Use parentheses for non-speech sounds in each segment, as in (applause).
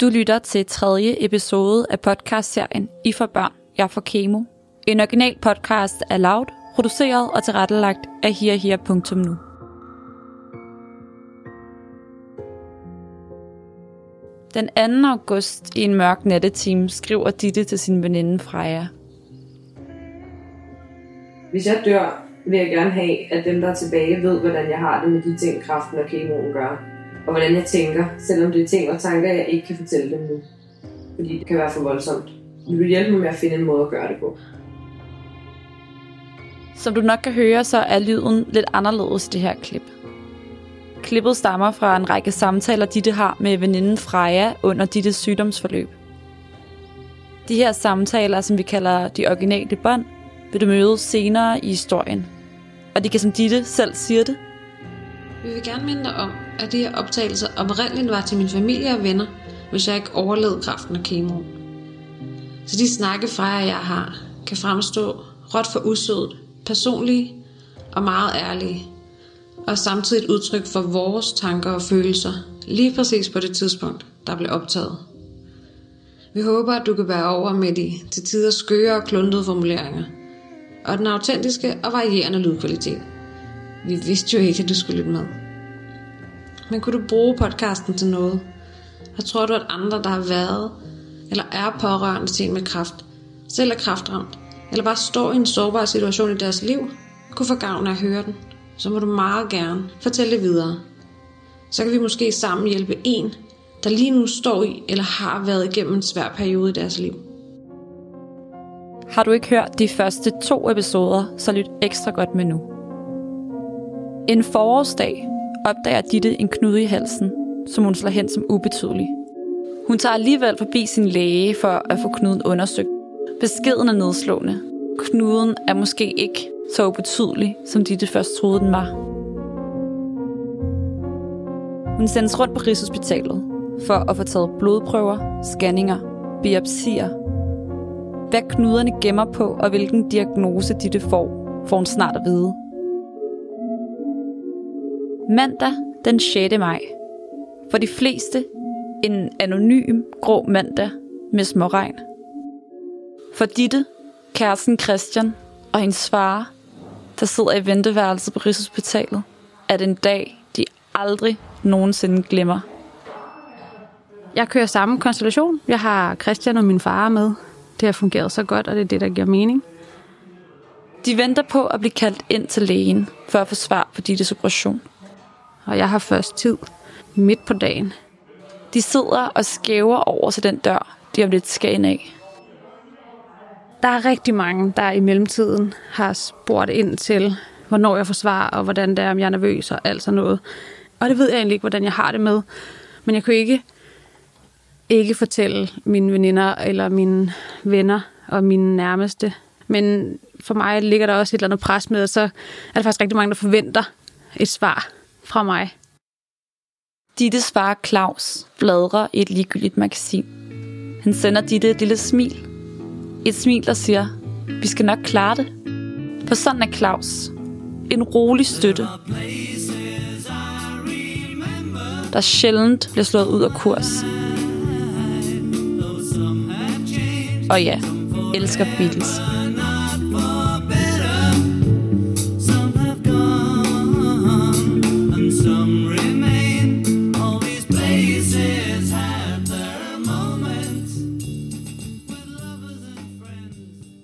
Du lytter til tredje episode af podcastserien I for børn, jeg for kemo. En original podcast af Loud, produceret og tilrettelagt af herher.nu. Den 2. august i en mørk nattetime skriver Ditte til sin veninde Freja. Hvis jeg dør, vil jeg gerne have, at dem, der er tilbage, ved, hvordan jeg har det med de ting, kraften og kemoen gør. Og hvordan jeg tænker, selvom det er ting og tanker, jeg ikke kan fortælle dem nu. Fordi det kan være for voldsomt. Vil du hjælpe mig med at finde en måde at gøre det på? Som du nok kan høre, så er lyden lidt anderledes i det her klip. Klippet stammer fra en række samtaler, Ditte har med veninden Freja under Dittes sygdomsforløb. De her samtaler, som vi kalder de originale bånd, vil du møde senere i historien. Og de kan, som Ditte selv siger det, Vi vil gerne minde dig om, at de her optagelser oprindeligt var til min familie og venner, hvis jeg ikke overlevede kraften og kemoen. Så de snakke fra jer, jeg har, kan fremstå råt for usødet, personlige og meget ærlige, og samtidig et udtryk for vores tanker og følelser, lige præcis på det tidspunkt, der blev optaget. Vi håber, at du kan være over med de til tider skøre og kluntede formuleringer, og den autentiske og varierende lydkvalitet. Vi vidste jo ikke, at du skulle lytte med. Men kunne du bruge podcasten til noget? Og tror du, at andre, der har været eller er pårørende til en med kraft, selv er kraftramt, eller bare står i en sårbar situation i deres liv, kunne få gavn af at høre den, så må du meget gerne fortælle det videre. Så kan vi måske sammen hjælpe en, der lige nu står i eller har været igennem en svær periode i deres liv. Har du ikke hørt de første to episoder, så lyt ekstra godt med nu. En forårsdag opdager Ditte en knude i halsen, som hun slår hen som ubetydelig. Hun tager alligevel forbi sin læge for at få knuden undersøgt. Beskeden er nedslående. Knuden er måske ikke så ubetydelig, som Ditte først troede, den var. Hun sendes rundt på Rigshospitalet for at få taget blodprøver, scanninger, biopsier. Hvad knuderne gemmer på, og hvilken diagnose Ditte får, får hun snart at vide. Mandag den 6. maj. For de fleste en anonym grå mandag med småregn. For Ditte, kæresten Christian og hendes far, der sidder i venteværelset på Rigshospitalet, er det en dag, de aldrig nogensinde glemmer. Jeg kører samme konstellation. Jeg har Christian og min far med. Det har fungeret så godt, og det er det, der giver mening. De venter på at blive kaldt ind til lægen for at få svar på Dittes operation. Og jeg har først tid midt på dagen. De sidder og skæver over til den dør, de om lidt skal ind af. Der er rigtig mange, der i mellemtiden har spurgt ind til, hvornår jeg får svar, og hvordan det er, om jeg er nervøs og alt sådan noget. Og det ved jeg egentlig ikke, hvordan jeg har det med. Men jeg kunne ikke, ikke fortælle mine veninder eller mine venner og mine nærmeste. Men for mig ligger der også et eller andet pres med, at så er der faktisk rigtig mange, der forventer et svar fra mig. Ditte svarer Claus bladrer i et ligegyldigt magasin. Han sender Ditte et lille smil. Et smil, der siger, vi skal nok klare det. For sådan er Claus. En rolig støtte. Der sjældent bliver slået ud af kurs. Og ja, elsker Beatles.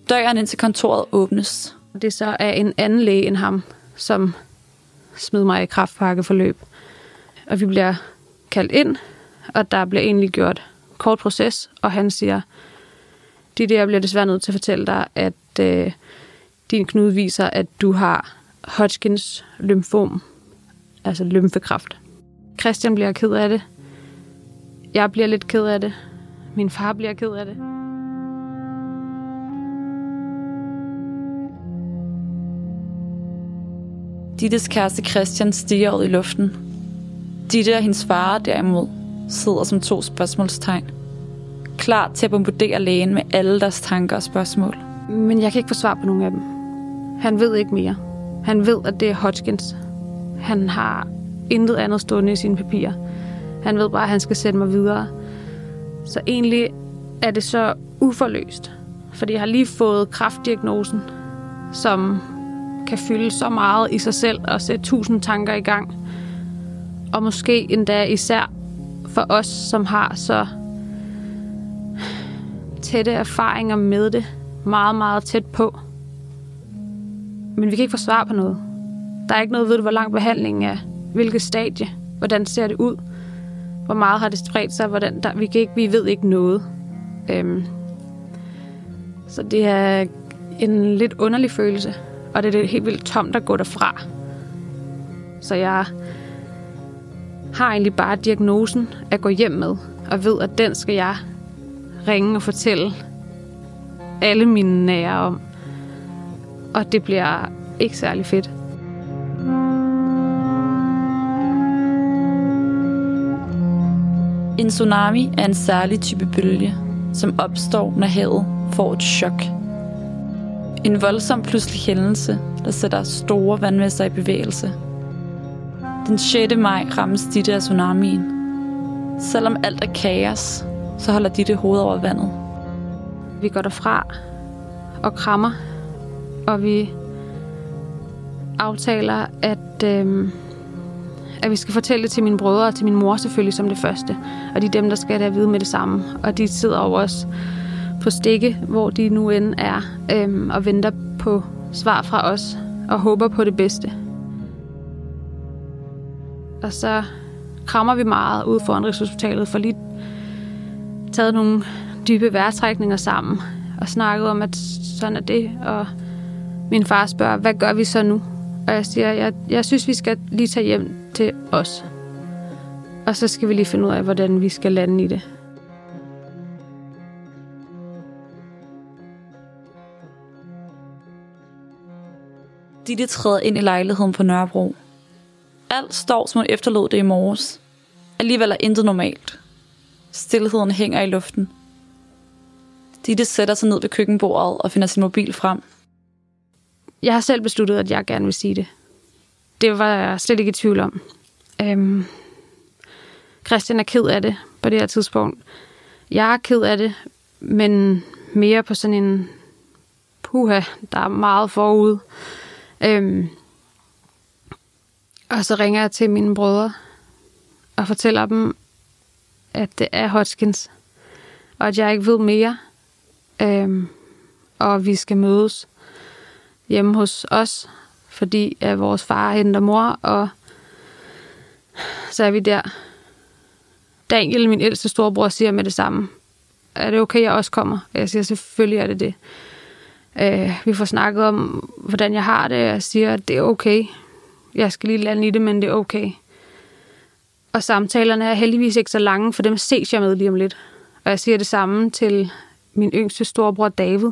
Døren ind til kontoret åbnes. Det så er en anden læge end ham, som smed mig i kraftpakkeforløb. Og vi bliver kaldt ind, og der bliver egentlig gjort kort proces, og han siger, det der, jeg bliver desværre nødt til at fortælle dig, at øh, din knude viser, at du har Hodgkins lymfom, altså lymfekræft. Christian bliver ked af det. Jeg bliver lidt ked af det. Min far bliver ked af det. Dittes kæreste Christian stiger ud i luften. Ditte og hendes far derimod sidder som to spørgsmålstegn. Klar til at bombardere lægen med alle deres tanker og spørgsmål. Men jeg kan ikke få svar på nogen af dem. Han ved ikke mere. Han ved, at det er Hodgkins. Han har intet andet stående i sine papirer. Han ved bare, at han skal sende mig videre. Så egentlig er det så uforløst, fordi jeg har lige fået kraftdiagnosen, som kan fylde så meget i sig selv og sætte tusind tanker i gang. Og måske endda især for os, som har så tætte erfaringer med det, meget, meget tæt på. Men vi kan ikke få svar på noget. Der er ikke noget ved, hvor lang behandlingen er, hvilket stadie, hvordan ser det ud, hvor meget har det spredt sig, hvordan der, vi, kan ikke, vi ved ikke noget. Øhm, så det er en lidt underlig følelse, og det er helt vildt tomt at gå derfra. Så jeg har egentlig bare diagnosen at gå hjem med, og ved, at den skal jeg ringe og fortælle alle mine nære om. Og det bliver ikke særlig fedt. En tsunami er en særlig type bølge, som opstår, når havet får et chok. En voldsom pludselig hændelse, der sætter store vandmasser i bevægelse. Den 6. maj rammes Ditte af tsunamien. Selvom alt er kaos, så holder Ditte hovedet over vandet. Vi går derfra og krammer, og vi aftaler, at, øh, at vi skal fortælle det til mine brødre og til min mor selvfølgelig som det første. Og de er dem, der skal have vide med det samme. Og de sidder over os på stikke, hvor de nu end er, øhm, og venter på svar fra os og håber på det bedste. Og så krammer vi meget ud foran resultatet for lige taget nogle dybe vejrtrækninger sammen og snakket om, at sådan er det. Og min far spørger, hvad gør vi så nu? Og jeg siger, jeg, jeg synes, vi skal lige tage hjem til os. Og så skal vi lige finde ud af, hvordan vi skal lande i det. Ditte træder ind i lejligheden på Nørrebro. Alt står, som hun efterlod det i morges. Alligevel er intet normalt. Stilheden hænger i luften. Ditte sætter sig ned ved køkkenbordet og finder sin mobil frem. Jeg har selv besluttet, at jeg gerne vil sige det. Det var jeg slet ikke i tvivl om. Øhm, Christian er ked af det på det her tidspunkt. Jeg er ked af det, men mere på sådan en puha, der er meget forud. Øhm, og så ringer jeg til mine brødre og fortæller dem, at det er Hodgkins, og at jeg ikke ved mere, øhm, og vi skal mødes hjemme hos os, fordi at vores far henter mor, og så er vi der. Daniel, min ældste storebror, siger med det samme. Er det okay, jeg også kommer? Jeg siger, selvfølgelig er det det. Øh, vi får snakket om, hvordan jeg har det, og jeg siger, at det er okay. Jeg skal lige lande i det, men det er okay. Og samtalerne er heldigvis ikke så lange, for dem ses jeg med lige om lidt. Og jeg siger det samme til min yngste storebror David,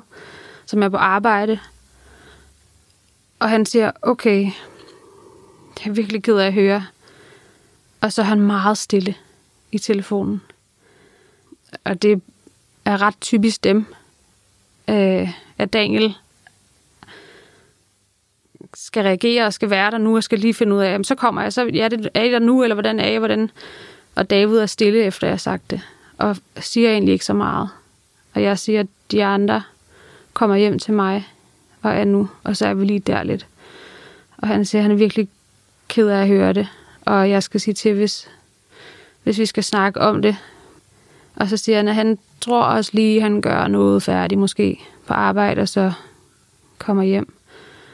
som er på arbejde. Og han siger, okay, jeg er virkelig ked af at høre. Og så er han meget stille i telefonen. Og det er ret typisk dem, øh, at Daniel skal reagere og skal være der nu, og skal lige finde ud af, jamen, så kommer jeg, så ja, det, er I der nu, eller hvordan er I, hvordan? Og David er stille, efter jeg har sagt det, og siger egentlig ikke så meget. Og jeg siger, at de andre kommer hjem til mig, og er nu, og så er vi lige der lidt. Og han siger, at han er virkelig ked af at høre det, og jeg skal sige til, hvis, hvis vi skal snakke om det. Og så siger han, at han tror også lige, at han gør noget færdigt måske på arbejde, og så kommer hjem.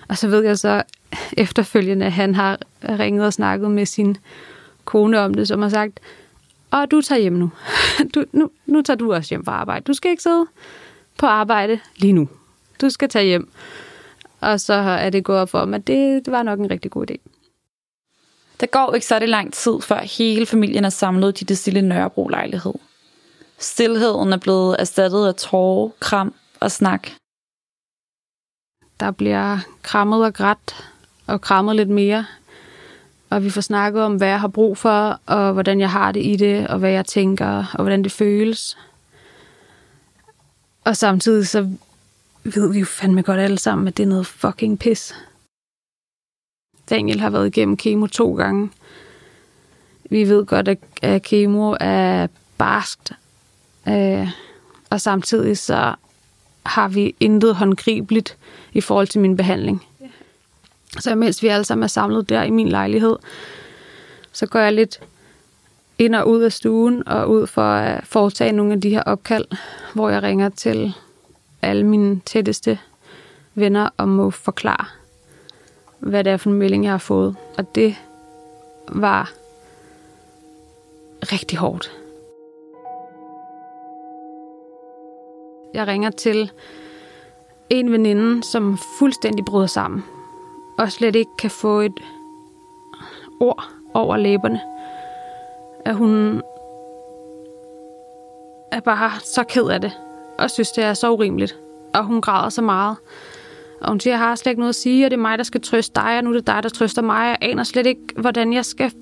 Og så ved jeg så (laughs) efterfølgende, at han har ringet og snakket med sin kone om det, som har sagt, og du tager hjem nu. (laughs) Du, nu. Nu tager du også hjem fra arbejde. Du skal ikke sidde på arbejde lige nu. Du skal tage hjem. Og så er det gået op for mig, at det, det var nok en rigtig god idé. Der går ikke så det lang tid, før hele familien er samlet i det stille Nørrebro-lejlighed. Stilheden er blevet erstattet af tårer, kram og snak. Der bliver krammet og grædt, og krammet lidt mere. Og vi får snakket om, hvad jeg har brug for, og hvordan jeg har det i det, og hvad jeg tænker, og hvordan det føles. Og samtidig så ved vi jo fandme godt alle sammen, at det er noget fucking pis. Daniel har været igennem kemo to gange. Vi ved godt, at kemo er barskt, Øh, og samtidig så har vi intet håndgribeligt i forhold til min behandling. Så mens vi alle sammen er samlet der i min lejlighed, så går jeg lidt ind og ud af stuen og ud for at foretage nogle af de her opkald, hvor jeg ringer til alle mine tætteste venner og må forklare, hvad det er for en melding, jeg har fået. Og det var rigtig hårdt. Jeg ringer til en veninde, som fuldstændig bryder sammen, og slet ikke kan få et ord over læberne. At hun er bare så ked af det, og synes, det er så urimeligt. Og hun græder så meget. Og hun siger, jeg har slet ikke noget at sige, og det er mig, der skal trøste dig, og nu er det dig, der trøster mig. Jeg aner slet ikke, hvordan jeg skal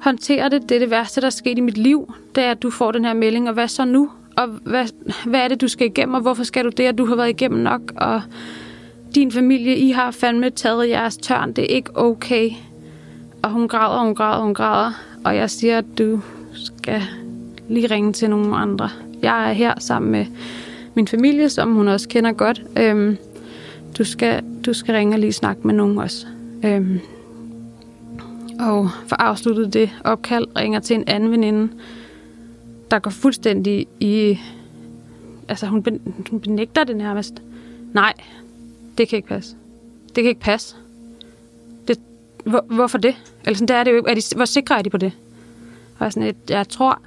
håndtere det. Det er det værste, der er sket i mit liv, det er, at du får den her melding, og hvad så nu? Og hvad, hvad er det, du skal igennem, og hvorfor skal du det, og du har været igennem nok, og din familie, I har fandme taget jeres tørn, det er ikke okay. Og hun græder, hun græder, hun græder, og jeg siger, at du skal lige ringe til nogle andre. Jeg er her sammen med min familie, som hun også kender godt. Øhm, du, skal, du skal ringe og lige snakke med nogen også. Øhm, og for afsluttet det opkald ringer til en anden veninde, der går fuldstændig i... Altså, hun, ben, hun benægter det nærmest. Nej, det kan ikke passe. Det kan ikke passe. Det, hvor, hvorfor det? Eller sådan, der er det jo ikke. Er de, hvor sikre er de på det? Og sådan, jeg, jeg tror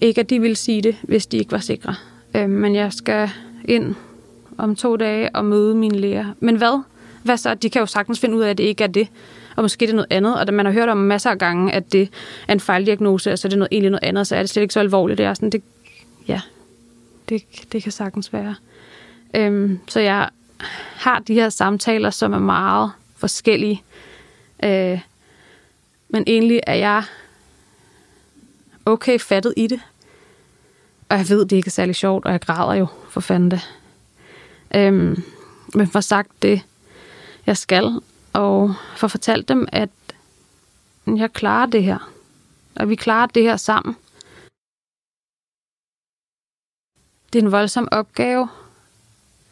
ikke, at de ville sige det, hvis de ikke var sikre. Øh, men jeg skal ind om to dage og møde min læger. Men hvad? Hvad så? De kan jo sagtens finde ud af, at det ikke er det. Og måske det er noget andet. Og man har hørt om masser af gange, at det er en fejldiagnose, og så er det noget, egentlig noget andet, så er det slet ikke så alvorligt. Det er sådan, det, ja, det, det kan sagtens være. Øhm, så jeg har de her samtaler, som er meget forskellige. Øh, men egentlig er jeg okay fattet i det. Og jeg ved, det ikke er særlig sjovt, og jeg græder jo for fanden det. Øhm, men for sagt det, jeg skal, og får fortalt dem, at jeg klarer det her. Og vi klarer det her sammen. Det er en voldsom opgave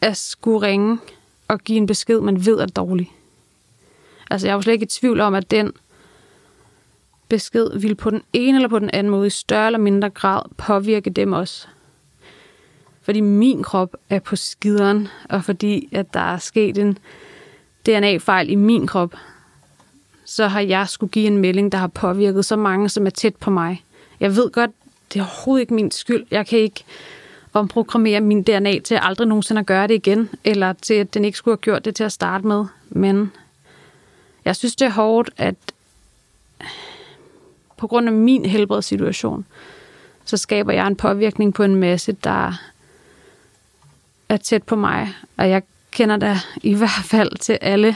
at skulle ringe og give en besked, man ved er dårlig. Altså, jeg er jo slet ikke i tvivl om, at den besked ville på den ene eller på den anden måde i større eller mindre grad påvirke dem også. Fordi min krop er på skideren, og fordi at der er sket en DNA-fejl i min krop, så har jeg skulle give en melding, der har påvirket så mange, som er tæt på mig. Jeg ved godt, det er overhovedet ikke min skyld. Jeg kan ikke omprogrammere min DNA til aldrig nogensinde at gøre det igen, eller til, at den ikke skulle have gjort det til at starte med. Men jeg synes, det er hårdt, at på grund af min helbredssituation, så skaber jeg en påvirkning på en masse, der er tæt på mig. Og jeg kender da i hvert fald til alle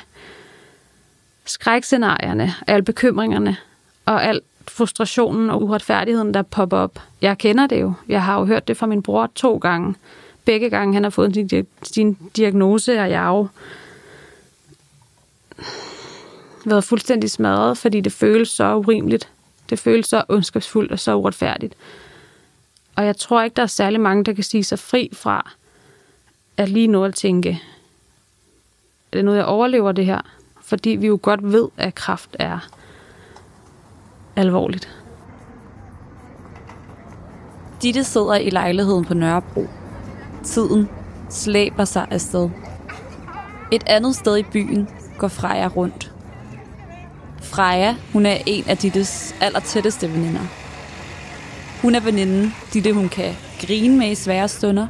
skrækscenarierne, alle bekymringerne og al frustrationen og uretfærdigheden, der popper op. Jeg kender det jo. Jeg har jo hørt det fra min bror to gange. Begge gange han har fået sin, sin diagnose, og jeg har jo været fuldstændig smadret, fordi det føles så urimeligt. Det føles så ondskabsfuldt og så uretfærdigt. Og jeg tror ikke, der er særlig mange, der kan sige sig fri fra at lige nå at tænke, er det noget, jeg overlever det her? Fordi vi jo godt ved, at kraft er alvorligt. Ditte sidder i lejligheden på Nørrebro. Tiden slæber sig afsted. Et andet sted i byen går Freja rundt. Freja, hun er en af Dittes allertætteste veninder. Hun er veninden, Ditte hun kan grine med i svære stunder.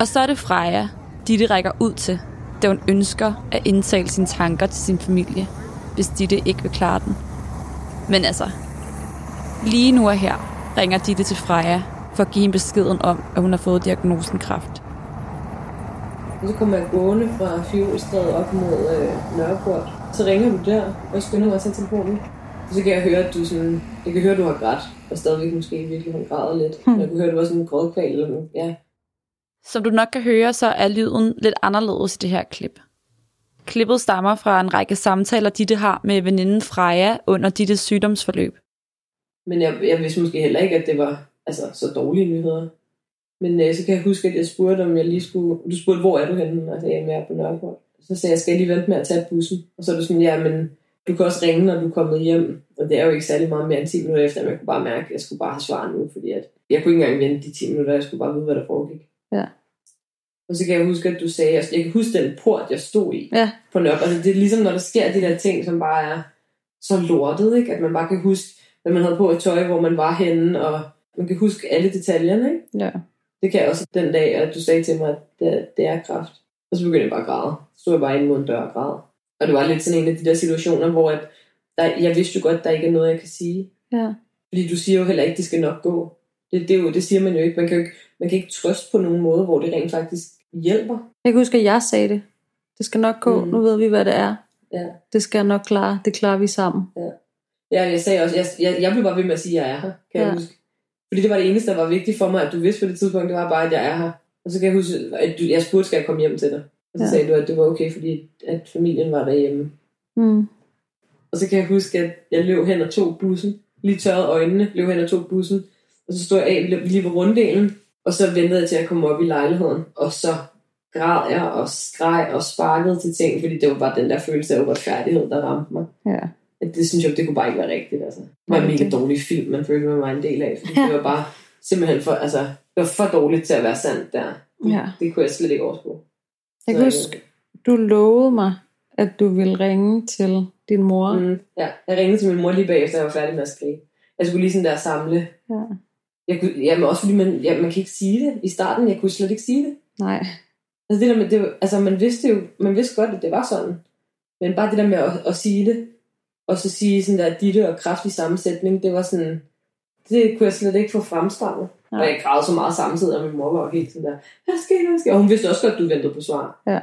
Og så er det Freja, Ditte rækker ud til, da hun ønsker at indtale sine tanker til sin familie, hvis Ditte ikke vil klare den. Men altså, lige nu og her ringer Ditte til Freja for at give hende beskeden om, at hun har fået diagnosen kræft. Så kommer jeg gående fra Fjolstræde op mod øh, Nørreport. Så ringer du der og skynder mig at tage telefonen. Og så kan jeg høre, at du sådan... Jeg kan høre, at du har grædt. Og stadigvæk måske i virkeligheden græder lidt. Hmm. Jeg kan høre, at du var sådan en grådkval. Ja. Som du nok kan høre, så er lyden lidt anderledes i det her klip. Klippet stammer fra en række samtaler, Ditte har med veninden Freja under Dittes sygdomsforløb. Men jeg, jeg vidste måske heller ikke, at det var altså, så dårlige nyheder. Men øh, så kan jeg huske, at jeg spurgte, om jeg lige skulle... Du spurgte, hvor er du henne? Og så jeg er på Nørreport. Så sagde jeg, skal jeg lige vente med at tage bussen? Og så er du sådan, ja, men du kan også ringe, når du er kommet hjem. Og det er jo ikke særlig meget mere end 10 minutter efter, men jeg kunne bare mærke, at jeg skulle bare have svar nu, fordi at jeg kunne ikke engang vente de 10 minutter, jeg skulle bare vide, hvad der foregik. Ja. Og så kan jeg huske, at du sagde, at jeg kan huske den port, jeg stod i Ja. på Nørreport. Altså, det er ligesom, når der sker de der ting, som bare er så lortet, ikke? at man bare kan huske, hvad man havde på i tøj, hvor man var henne, og man kan huske alle detaljerne. Ikke? Ja. Det kan jeg også den dag, at du sagde til mig, at det, det er kraft. Og så begyndte jeg bare at græde. Så stod jeg bare inde mod en dør og græd. Og det var lidt sådan en af de der situationer, hvor at der, jeg vidste jo godt, at der ikke er noget, jeg kan sige. Ja. Fordi du siger jo heller ikke, at det skal nok gå. Det, det, jo, det siger man jo ikke. Man kan jo ikke, man kan ikke trøste på nogen måde, hvor det rent faktisk hjælper. Jeg kan huske, at jeg sagde det. Det skal nok gå. Mm. Nu ved vi, hvad det er. Ja. Det skal jeg nok klare. Det klarer vi sammen. Ja, jeg sagde også, jeg, jeg, jeg blev bare ved med at sige, at jeg er her, kan ja. jeg Ja. huske. Fordi det var det eneste, der var vigtigt for mig, at du vidste på det tidspunkt, det var bare, at jeg er her. Og så kan jeg huske, at du, jeg spurgte, skal jeg komme hjem til dig? Og så ja. Ja. sagde du, at det var okay, fordi at familien var derhjemme. Mm. Og så kan jeg huske, at jeg løb hen og tog bussen, lige tørrede øjnene, løb hen og tog bussen, og så stod jeg af lige ved runddelen, og så ventede jeg til at komme op i lejligheden, og så græd jeg og skreg og sparkede til ting, fordi det var bare den der følelse af uretfærdighed, der ramte mig. Ja. At det synes jeg, det kunne bare ikke være rigtigt. Altså. Det var en mega dårlig film, man følte mig var en del af, fordi Ja. det var bare simpelthen for, altså, det var for dårligt til at være sandt der. Ja. Det kunne jeg slet ikke overskue. Jeg kan huske, du lovede mig, at du ville ringe til din mor. Mm, ja, jeg ringede til min mor lige bagefter, jeg var færdig med at skrive. Jeg skulle lige sådan der samle. Ja. Jeg kunne, jamen også fordi man, ja, man kan ikke sige det. I starten, jeg kunne slet ikke sige det. Nej. Altså, det der med, det, altså man vidste jo, man vidste godt, at det var sådan. Men bare det der med at, at sige det, og så sige sådan der ditte og kraftig sammensætning, det var sådan, det kunne jeg slet ikke få fremstammet. Og jeg græd så meget samtidig, og min mor var helt sådan der, hvad sker der, hvad sker? Og hun vidste også godt, at du ventede på svar. Ja.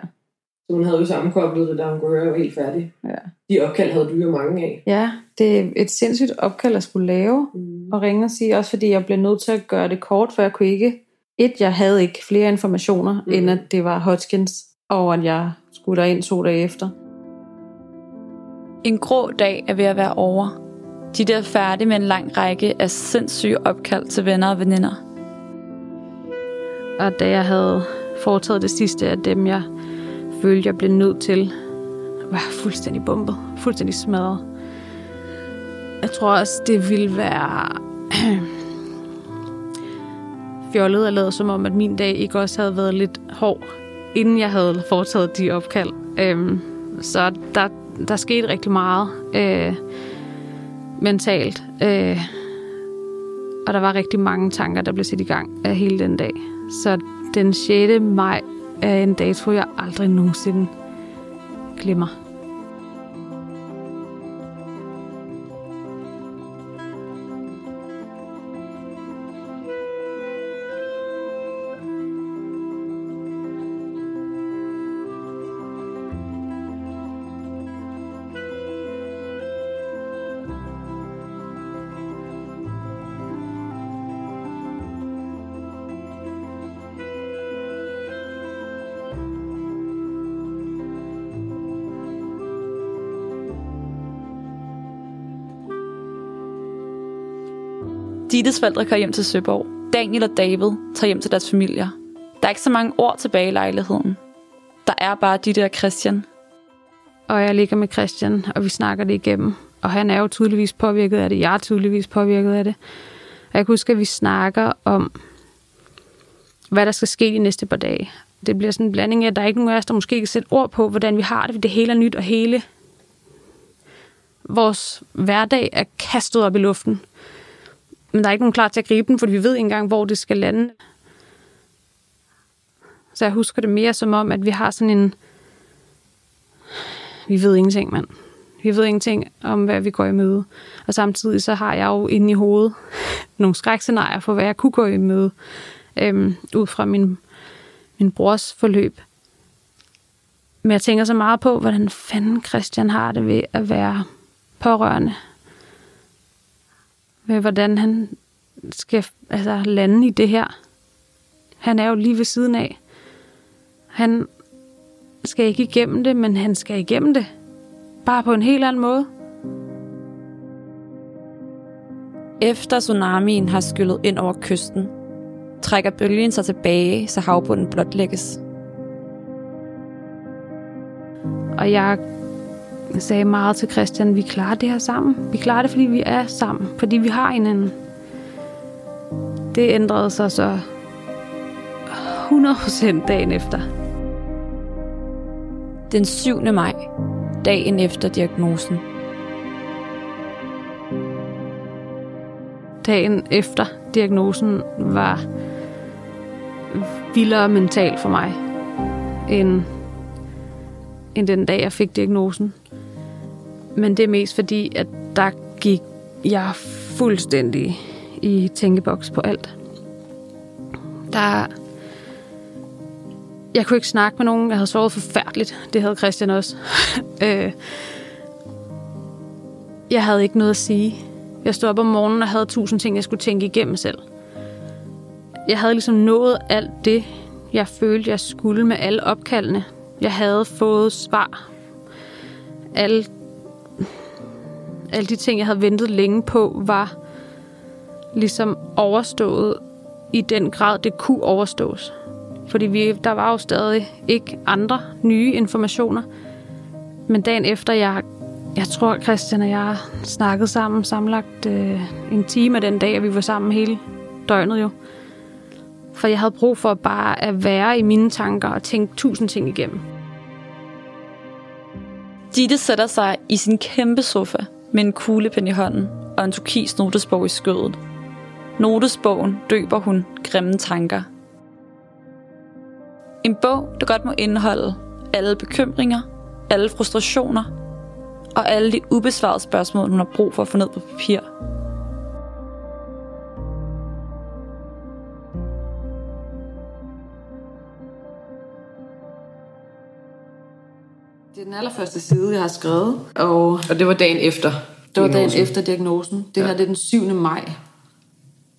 Så hun havde jo sammenkoblet det, da hun kunne høre, at jeg var helt færdig. Ja. De opkald havde du jo mange af. Ja, det er et sindssygt opkald at skulle lave. Mm. Og ringe og sige, også fordi jeg blev nødt til at gøre det kort, for jeg kunne ikke... Et, jeg havde ikke flere informationer, Mm. mm. end at det var Hodgkins, og at jeg skulle derind to dage efter. En grå dag er ved at være over. De der er færdige med en lang række af sindssyge opkald til venner og veninder. Og da jeg havde foretaget det sidste af dem, jeg følte, jeg blev nødt til, var fuldstændig bumpet. Fuldstændig smadret. Jeg tror også, det ville være (clears throat) fjollet at lade som om, at min dag ikke også havde været lidt hård, inden jeg havde foretaget de opkald. Øhm, så der, der skete rigtig meget øh, mentalt. Øh, og der var rigtig mange tanker, der blev sat i gang af hele den dag. Så den 6. maj er en dato, jeg aldrig nogensinde glemmer. Dittes forældre kører hjem til Søborg. Daniel og David tager hjem til deres familier. Der er ikke så mange år tilbage i lejligheden. Der er bare Ditte og Christian. Og jeg ligger med Christian, og vi snakker det igennem. Og han er jo tydeligvis påvirket af det. Jeg er tydeligvis påvirket af det. Og jeg kan huske, at vi snakker om, hvad der skal ske de næste par dage. Det bliver sådan en blanding af, at der er ikke nogen af os, der måske kan sætte ord på, hvordan vi har det. Det hele er nyt, og hele vores hverdag er kastet op i luften. Men der er ikke nogen klar til at gribe den, fordi vi ved ikke engang, hvor det skal lande. Så jeg husker det mere som om, at vi har sådan en... Vi ved ingenting, mand. Vi ved ingenting om, hvad vi går i møde. Og samtidig så har jeg jo inde i hovedet (laughs) nogle skrækscenarier for, hvad jeg kunne gå i møde. Øhm, ud fra min, min brors forløb. Men jeg tænker så meget på, hvordan fanden Christian har det ved at være pårørende. Ved hvordan han skal altså, lande i det her. Han er jo lige ved siden af. Han skal ikke igennem det, men han skal igennem det. Bare på en helt anden måde. Efter tsunamien har skyllet ind over kysten, trækker bølgen sig tilbage, så havbunden blotlægges. Og jeg sagde meget til Christian, vi klarer det her sammen. Vi klarer det, fordi vi er sammen. Fordi vi har hinanden. Det ændrede sig så 100% dagen efter. Den 7. maj, dagen efter diagnosen. Dagen efter diagnosen var vildere mentalt for mig, end, end den dag, jeg fik diagnosen. Men det er mest fordi, at der gik jeg fuldstændig i tænkeboks på alt. Der... Jeg kunne ikke snakke med nogen. Jeg havde sovet forfærdeligt. Det havde Christian også. (laughs) Øh, jeg havde ikke noget at sige. Jeg stod op om morgenen og havde tusind ting, jeg skulle tænke igennem selv. Jeg havde ligesom nået alt det, jeg følte, jeg skulle med alle opkaldene. Jeg havde fået svar. Alle, alle de ting, jeg havde ventet længe på, var ligesom overstået i den grad, det kunne overstås. Fordi vi, der var jo stadig ikke andre nye informationer. Men dagen efter, jeg, jeg tror, Christian og jeg snakkede sammen sammenlagt øh, en time af den dag, og vi var sammen hele døgnet jo. For jeg havde brug for bare at være i mine tanker og tænke tusind ting igennem. Ditte sætter sig i sin kæmpe sofa med en kuglepen i hånden og en turkis notesbog i skødet. Notesbogen døber hun grimme tanker. En bog, der godt må indeholde alle bekymringer, alle frustrationer og alle de ubesvarede spørgsmål, hun har brug for at få ned på papir. Den allerførste side, jeg har skrevet, og Og det var dagen efter. det var dagen efter diagnosen. Det her det er den 7. maj.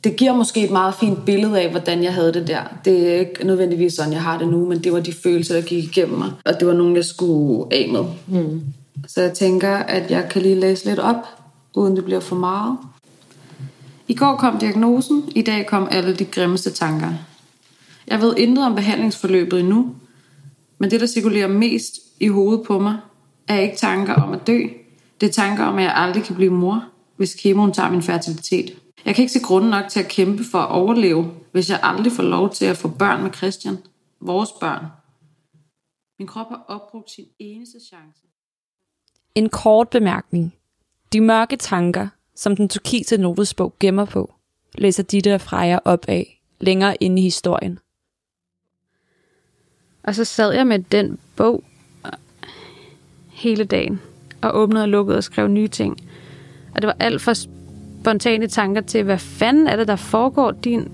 Det giver måske et meget fint billede af, hvordan jeg havde det der. Det er ikke nødvendigvis sådan, jeg har det nu, men det var de følelser, der gik igennem mig. Og det var nogen, jeg skulle af med. Mm. Så jeg tænker, at jeg kan lige læse lidt op, uden det bliver for meget. I går kom diagnosen, i dag kom alle de grimmeste tanker. Jeg ved intet om behandlingsforløbet endnu, men det, der cirkulerer mest i hovedet på mig, er ikke tanker om at dø. Det er tanker om, at jeg aldrig kan blive mor, hvis kemoen tager min fertilitet. Jeg kan ikke se grunden nok til at kæmpe for at overleve, hvis jeg aldrig får lov til at få børn med Christian. Vores børn. Min krop har opbrugt sin eneste chance. En kort bemærkning. De mørke tanker, som den turkise notesbog gemmer på, læser Ditte og Freja op af længere inde i historien. Og så sad jeg med den bog hele dagen, og åbnede og lukkede og skrev nye ting. Og det var alt for spontane tanker til, hvad fanden er det, der foregår, din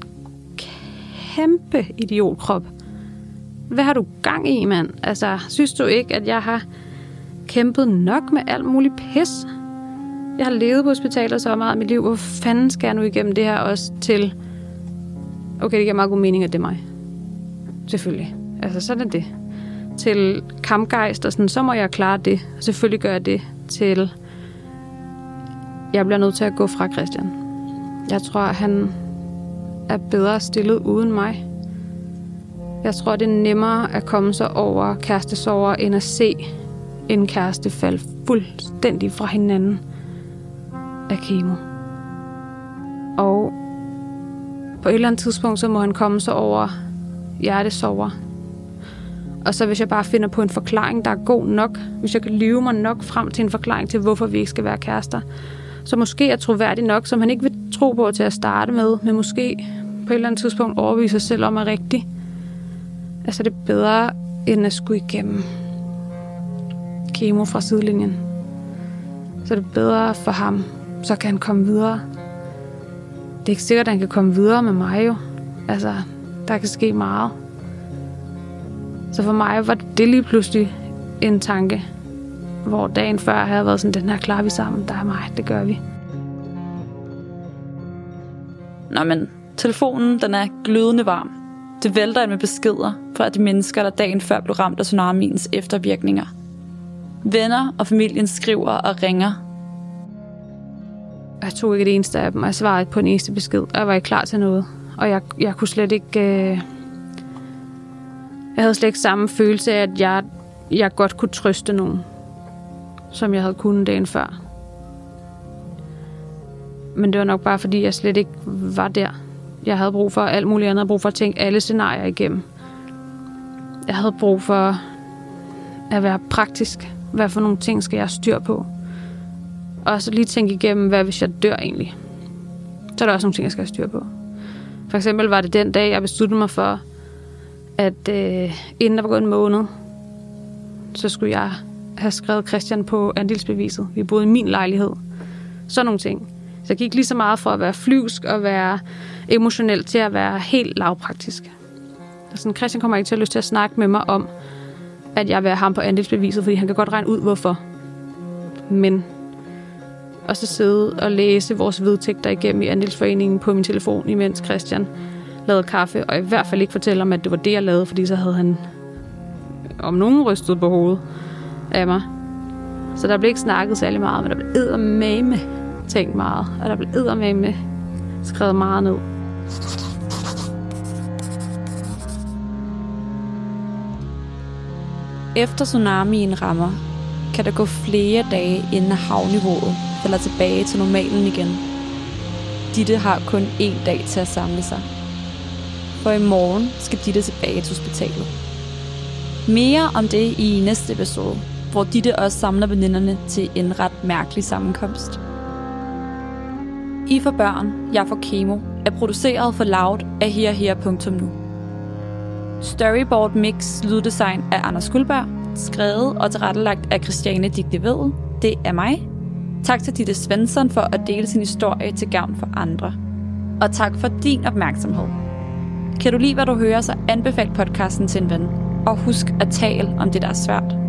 kæmpe idiotkrop? Hvad har du gang i, mand? Altså, synes du ikke, at jeg har kæmpet nok med alt muligt pis? Jeg har levet på hospitaler så meget af mit liv. Hvor fanden skal jeg nu igennem det her også til... Okay, det giver meget god mening, at det er mig. Selvfølgelig. Altså, sådan er det. Til kampgejst og sådan, så må jeg klare det. Selvfølgelig gør jeg det til... Jeg bliver nødt til at gå fra Christian. Jeg tror, han er bedre stillet uden mig. Jeg tror, det er nemmere at komme sig over kærestesover, end at se en kæreste falde fuldstændig fra hinanden af kemo. Og på et eller andet tidspunkt, så må han komme sig over hjertesover. Og så hvis jeg bare finder på en forklaring, der er god nok, hvis jeg kan lyve mig nok frem til en forklaring til, hvorfor vi ikke skal være kærester, så måske er troværdig nok, som han ikke vil tro på til at starte med, men måske på et eller andet tidspunkt overbevise sig selv om er rigtigt. Altså det er bedre, end at skulle igennem kemo fra sidelinjen. Så det er bedre for ham, så kan han komme videre. Det er ikke sikkert, at han kan komme videre med mig jo. Altså, der kan ske meget. Så for mig var det lige pludselig en tanke, hvor dagen før havde jeg været sådan, den her klarer vi sammen, der er mig, det gør vi. Nå, men telefonen, den er glødende varm. Det vælter ind med beskeder fra de mennesker, der dagen før blev ramt af tsunamiens eftervirkninger. Venner og familien skriver og ringer. Jeg tog ikke det eneste af dem, og jeg svarede ikke på en eneste besked, og jeg var ikke klar til noget. Og jeg, jeg kunne slet ikke... Øh... Jeg havde slet ikke samme følelse af, at jeg, jeg godt kunne trøste nogen, som jeg havde kunnet dagen før. Men det var nok bare, fordi jeg slet ikke var der. Jeg havde brug for alt muligt andet. Jeg havde brug for at tænke alle scenarier igennem. Jeg havde brug for at være praktisk. Hvad for nogle ting skal jeg styr på? Og så lige tænke igennem, hvad hvis jeg dør egentlig? Så er der også nogle ting, jeg skal have styr på. For eksempel var det den dag, jeg besluttede mig for, at øh, inden der var gået en måned, så skulle jeg have skrevet Christian på andelsbeviset. Vi boede i min lejlighed. Sådan nogle ting. Så jeg gik lige så meget fra at være flyvsk og være emotionel til at være helt lavpraktisk. Og sådan, Christian kommer ikke til at lyst til at snakke med mig om, at jeg vil have ham på andelsbeviset, fordi han kan godt regne ud, hvorfor. Men og så sidde og læse vores vedtægter igennem i andelsforeningen på min telefon, imens Christian lavet kaffe, og i hvert fald ikke fortælle om, at det var det, jeg lavede, fordi så havde han om nogen rystet på hovedet af mig. Så der blev ikke snakket særlig meget, men der blev eddermame tænkt meget, og der blev eddermame skrevet meget ned. Efter tsunamien rammer, kan der gå flere dage, inden havniveauet falder tilbage til normalen igen. Ditte har kun én dag til at samle sig. For i morgen skal Ditte tilbage til hospitalet. Mere om det i næste episode, hvor Ditte også samler veninderne til en ret mærkelig sammenkomst. I for børn, jeg for kemo, er produceret for Loud af herher.nu. Storyboard Mix Lyddesign af Anders Guldberg, skrevet og tilrettelagt af Christiane Digte Vedel. Det er mig. Tak til Ditte Svensson for at dele sin historie til gavn for andre. Og tak for din opmærksomhed. Kan du lide, hvad du hører, så anbefal podcasten til en ven. Og husk at tale om det, der er svært.